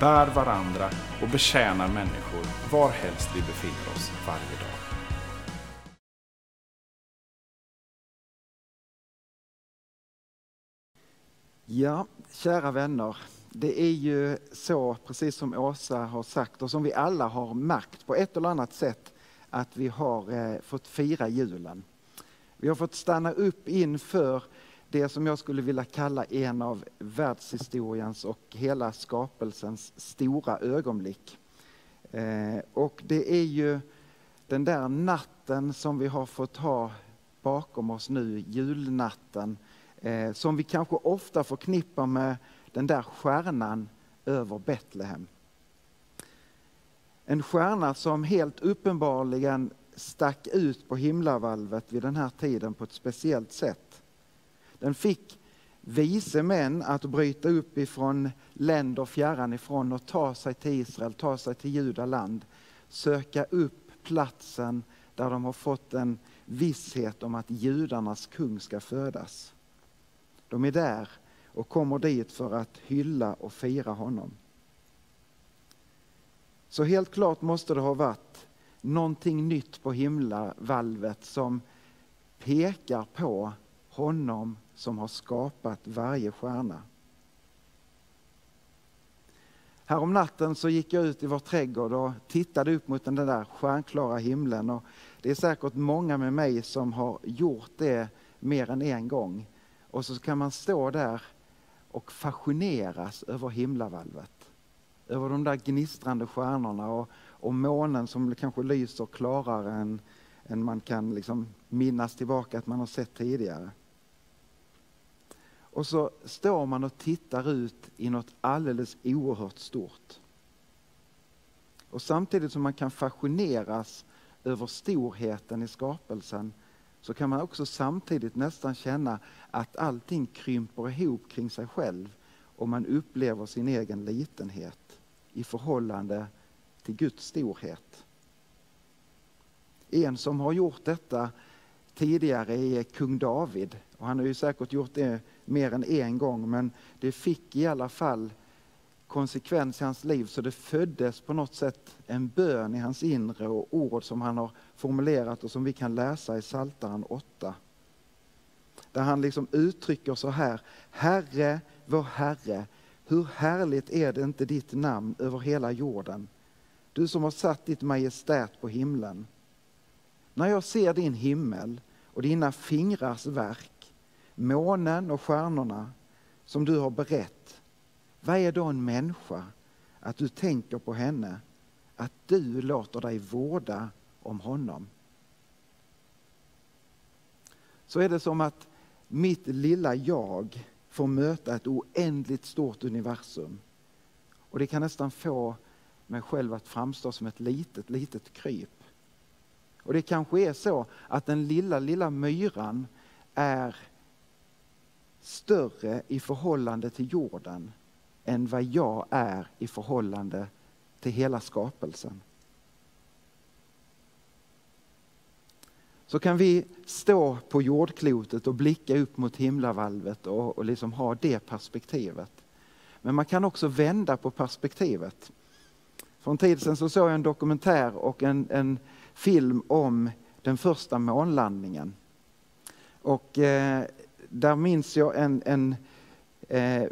bär varandra och betjänar människor varhelst vi befinner oss varje dag. Ja, kära vänner. Det är ju så, precis som Åsa har sagt och som vi alla har märkt på ett eller annat sätt, att vi har eh, fått fira julen. Vi har fått stanna upp inför det som jag skulle vilja kalla en av världshistoriens och hela skapelsens stora ögonblick. Eh, och det är ju den där natten som vi har fått ha bakom oss nu, julnatten, eh, som vi kanske ofta förknippar med den där stjärnan över Betlehem. En stjärna som helt uppenbarligen stack ut på himlavalvet vid den här tiden på ett speciellt sätt. Den fick vise män att bryta upp ifrån länder fjärran ifrån och ta sig till Israel, ta sig till Judaland, söka upp platsen där de har fått en visshet om att judarnas kung ska födas. De är där och kommer dit för att hylla och fira honom. Så helt klart måste det ha varit någonting nytt på himlavalvet som pekar på honom som har skapat varje stjärna. Härom natten så gick jag ut i vår trädgård och tittade upp mot den där stjärnklara himlen. Och det är säkert många med mig som har gjort det mer än en gång. Och så kan man stå där och fascineras över himlavalvet. Över de där gnistrande stjärnorna och, och månen som kanske lyser klarare än, än man kan liksom minnas tillbaka att man har sett tidigare. Och så står man och tittar ut i något alldeles oerhört stort. Och samtidigt som man kan fascineras över storheten i skapelsen så kan man också samtidigt nästan känna att allting krymper ihop kring sig själv och man upplever sin egen litenhet i förhållande till Guds storhet. En som har gjort detta tidigare är kung David och han har ju säkert gjort det mer än en gång men det fick i alla fall konsekvens i hans liv så det föddes på något sätt en bön i hans inre och ord som han har formulerat och som vi kan läsa i Psaltaren 8. Där han liksom uttrycker så här, Herre, vår Herre, hur härligt är det inte ditt namn över hela jorden? Du som har satt ditt majestät på himlen. När jag ser din himmel och dina fingrars verk, månen och stjärnorna som du har berett, vad är då en människa att du tänker på henne, att du låter dig vårda om honom? Så är det som att mitt lilla jag får möta ett oändligt stort universum. Och det kan nästan få mig själv att framstå som ett litet, litet kryp. Och det kanske är så att den lilla, lilla myran är större i förhållande till jorden än vad jag är i förhållande till hela skapelsen. Så kan vi stå på jordklotet och blicka upp mot himlavalvet och, och liksom ha det perspektivet. Men man kan också vända på perspektivet. För en tid sedan så såg jag en dokumentär och en, en film om den första månlandningen. Och eh, där minns jag en, en eh,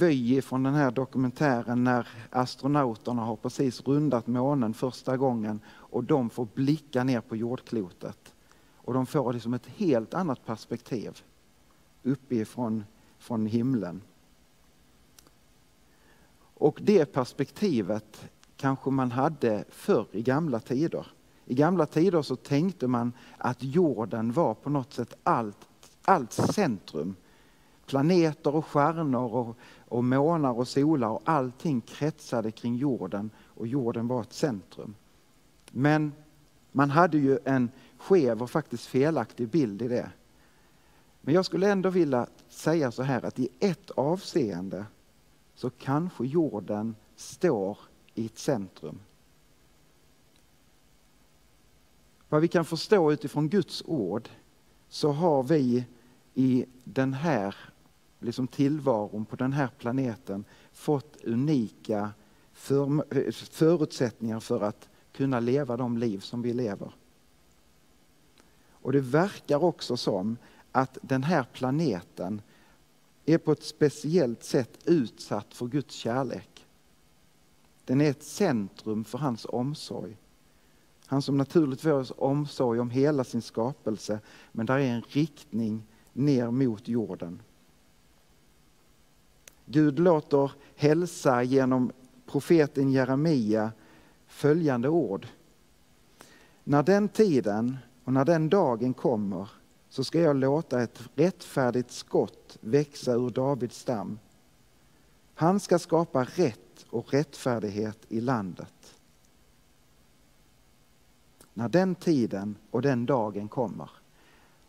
vy från den här dokumentären när astronauterna har precis rundat månen första gången och de får blicka ner på jordklotet. Och de får liksom ett helt annat perspektiv uppifrån från himlen. Och det perspektivet kanske man hade förr i gamla tider. I gamla tider så tänkte man att jorden var på något sätt allt, allt centrum. Planeter och stjärnor och, och månar och solar och allting kretsade kring jorden och jorden var ett centrum. Men man hade ju en skev och faktiskt felaktig bild i det. Men jag skulle ändå vilja säga så här att i ett avseende så kanske jorden står i ett centrum. Vad vi kan förstå utifrån Guds ord så har vi i den här liksom tillvaron på den här planeten fått unika för, förutsättningar för att kunna leva de liv som vi lever. Och det verkar också som att den här planeten är på ett speciellt sätt utsatt för Guds kärlek. Den är ett centrum för hans omsorg. Han som naturligtvis omsorg om hela sin skapelse, men där är en riktning ner mot jorden. Gud låter hälsa genom profeten Jeremia följande ord. När den tiden och när den dagen kommer så ska jag låta ett rättfärdigt skott växa ur Davids stam. Han ska skapa rätt och rättfärdighet i landet. När den tiden och den dagen kommer.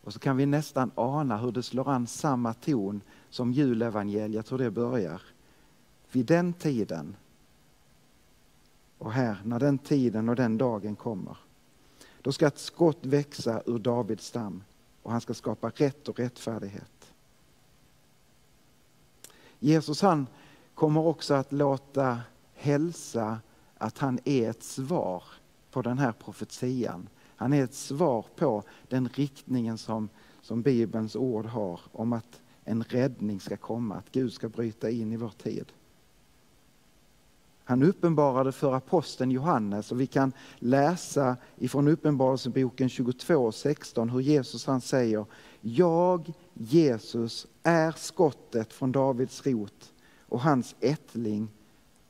Och så kan vi nästan ana hur det slår an samma ton som julevangeliet, hur det börjar. Vid den tiden och här, när den tiden och den dagen kommer, då ska ett skott växa ur Davids stam och han ska skapa rätt och rättfärdighet. Jesus han kommer också att låta hälsa att han är ett svar på den här profetian. Han är ett svar på den riktningen som, som Bibelns ord har om att en räddning ska komma, att Gud ska bryta in i vår tid. Han uppenbarade för aposteln Johannes och vi kan läsa ifrån Uppenbarelseboken 22 16 hur Jesus han säger Jag, Jesus, är skottet från Davids rot och hans ättling,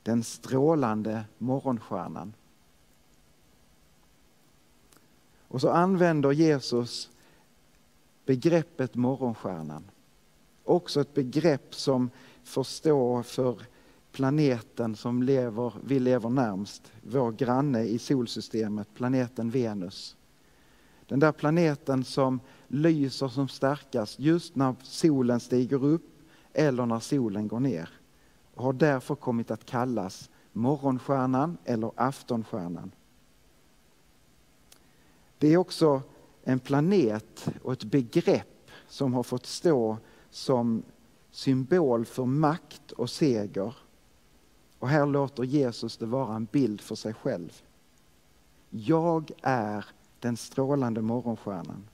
den strålande morgonstjärnan. Och så använder Jesus begreppet morgonstjärnan. Också ett begrepp som får stå för planeten som lever, vi lever närmst, vår granne i solsystemet, planeten Venus. Den där planeten som lyser som starkast just när solen stiger upp eller när solen går ner och har därför kommit att kallas morgonstjärnan eller aftonstjärnan. Det är också en planet och ett begrepp som har fått stå som symbol för makt och seger och här låter Jesus det vara en bild för sig själv. Jag är den strålande morgonstjärnan.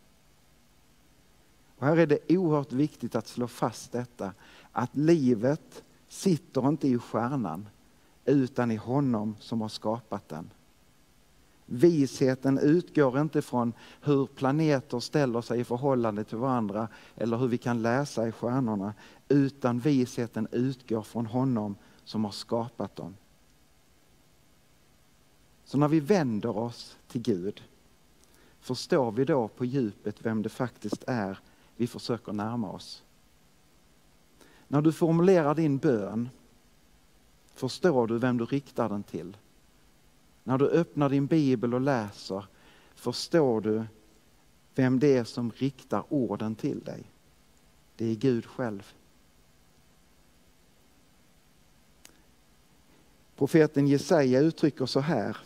Och här är det oerhört viktigt att slå fast detta, att livet sitter inte i stjärnan utan i honom som har skapat den. Visheten utgår inte från hur planeter ställer sig i förhållande till varandra eller hur vi kan läsa i stjärnorna, utan visheten utgår från honom som har skapat dem. Så när vi vänder oss till Gud, förstår vi då på djupet vem det faktiskt är vi försöker närma oss? När du formulerar din bön, förstår du vem du riktar den till? När du öppnar din bibel och läser, förstår du vem det är som riktar orden till dig? Det är Gud själv. Profeten Jesaja uttrycker så här.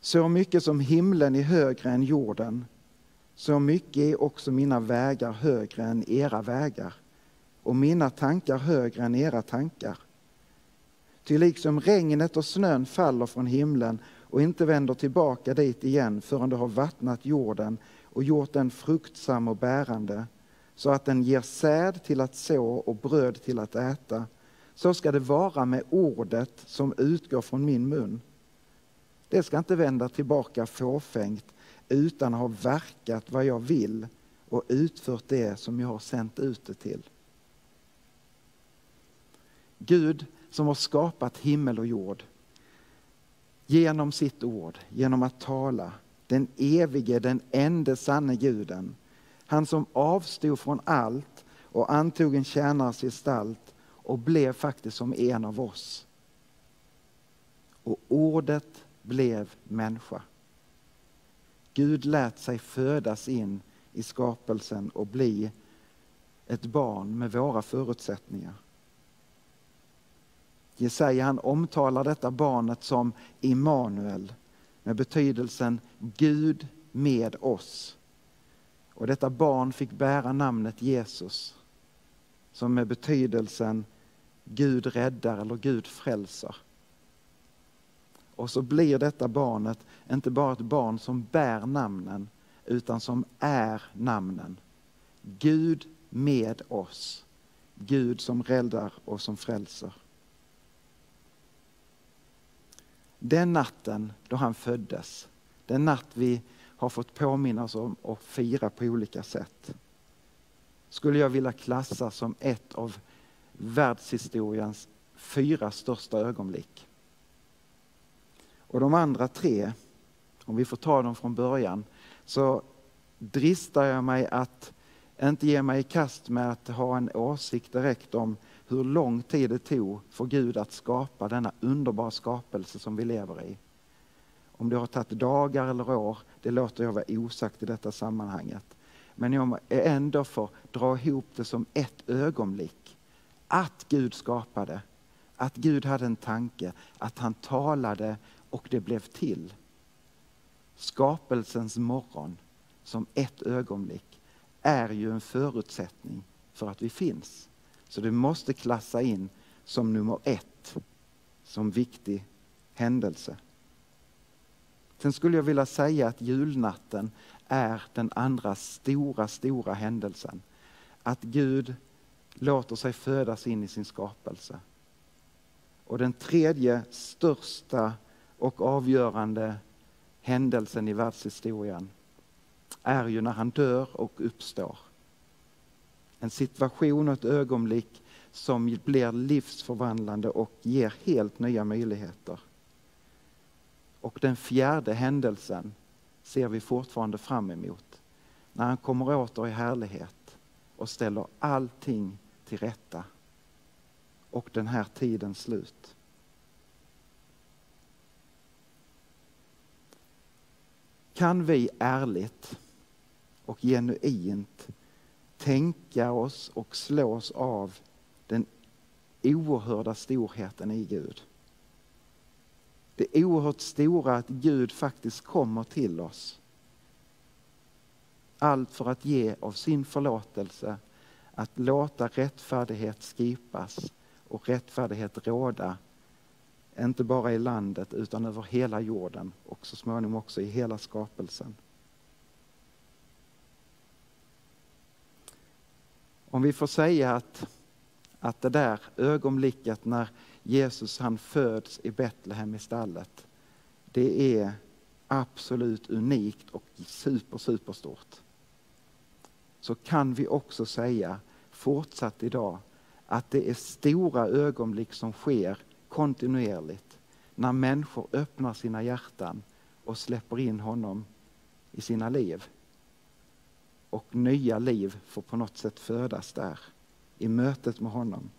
Så mycket som himlen är högre än jorden, så mycket är också mina vägar högre än era vägar och mina tankar högre än era tankar. Ty liksom regnet och snön faller från himlen och inte vänder tillbaka dit igen förrän det har vattnat jorden och gjort den fruktsam och bärande, så att den ger säd till att så och bröd till att äta, så ska det vara med ordet som utgår från min mun. Det ska inte vända tillbaka fåfängt utan ha verkat vad jag vill och utfört det som jag har sänt ut det till. Gud som har skapat himmel och jord genom sitt ord, genom att tala, den evige, den enda sanne guden. Han som avstod från allt och antog en tjänares gestalt och blev faktiskt som en av oss. Och ordet blev människa. Gud lät sig födas in i skapelsen och bli ett barn med våra förutsättningar. Jesaja han omtalar detta barnet som Immanuel med betydelsen Gud med oss. Och detta barn fick bära namnet Jesus som med betydelsen Gud räddar eller Gud frälser. Och så blir detta barnet inte bara ett barn som bär namnen utan som är namnen. Gud med oss. Gud som räddar och som frälser. Den natten då han föddes, den natt vi har fått påminna oss om och fira på olika sätt, skulle jag vilja klassa som ett av världshistoriens fyra största ögonblick. Och de andra tre, om vi får ta dem från början, så dristar jag mig att inte ge mig i kast med att ha en åsikt direkt om hur lång tid det tog för Gud att skapa denna underbara skapelse som vi lever i. Om det har tagit dagar eller år, det låter jag vara osagt i detta sammanhanget. Men jag är ändå får dra ihop det som ett ögonblick. Att Gud skapade, att Gud hade en tanke, att han talade och det blev till. Skapelsens morgon som ett ögonblick är ju en förutsättning för att vi finns. Så det måste klassa in som nummer ett, som viktig händelse. Sen skulle jag vilja säga att julnatten är den andra stora, stora händelsen. Att Gud låter sig födas in i sin skapelse. Och den tredje största och avgörande händelsen i världshistorien är ju när han dör och uppstår. En situation och ett ögonblick som blir livsförvandlande och ger helt nya möjligheter. Och den fjärde händelsen ser vi fortfarande fram emot. När han kommer åter i härlighet och ställer allting till rätta. Och den här tidens slut. Kan vi ärligt och genuint tänka oss och slås av den oerhörda storheten i Gud. Det oerhört stora att Gud faktiskt kommer till oss. Allt för att ge av sin förlåtelse, att låta rättfärdighet skipas och rättfärdighet råda, inte bara i landet utan över hela jorden och så småningom också i hela skapelsen. Om vi får säga att, att det där ögonblicket när Jesus han föds i Betlehem i stallet, det är absolut unikt och super, superstort. Så kan vi också säga fortsatt idag att det är stora ögonblick som sker kontinuerligt när människor öppnar sina hjärtan och släpper in honom i sina liv och nya liv får på något sätt födas där i mötet med honom.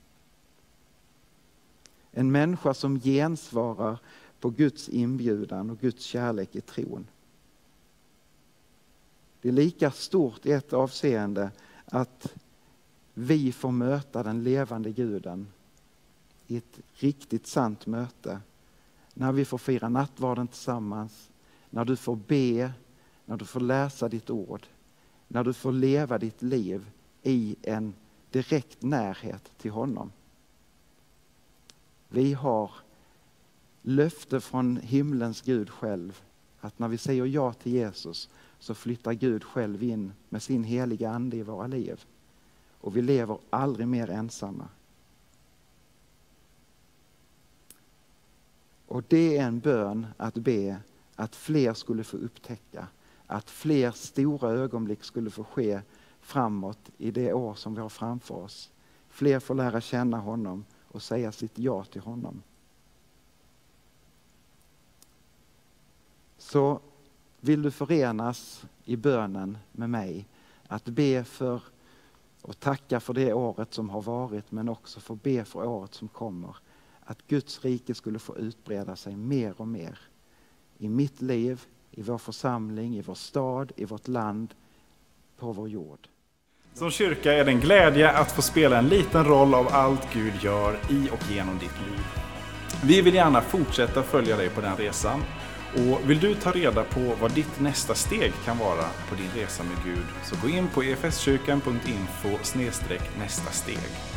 En människa som gensvarar på Guds inbjudan och Guds kärlek i tron. Det är lika stort i ett avseende att vi får möta den levande guden i ett riktigt sant möte. När vi får fira nattvarden tillsammans, när du får be, när du får läsa ditt ord när du får leva ditt liv i en direkt närhet till honom. Vi har löfte från himlens Gud själv att när vi säger ja till Jesus så flyttar Gud själv in med sin heliga ande i våra liv. Och vi lever aldrig mer ensamma. Och det är en bön att be att fler skulle få upptäcka att fler stora ögonblick skulle få ske framåt i det år som vi har framför oss. Fler får lära känna honom och säga sitt ja till honom. Så vill du förenas i bönen med mig att be för och tacka för det året som har varit men också få be för året som kommer. Att Guds rike skulle få utbreda sig mer och mer i mitt liv, i vår församling, i vår stad, i vårt land, på vår jord. Som kyrka är det en glädje att få spela en liten roll av allt Gud gör i och genom ditt liv. Vi vill gärna fortsätta följa dig på den resan. Och vill du ta reda på vad ditt nästa steg kan vara på din resa med Gud så gå in på efskyrkan.info nästa steg.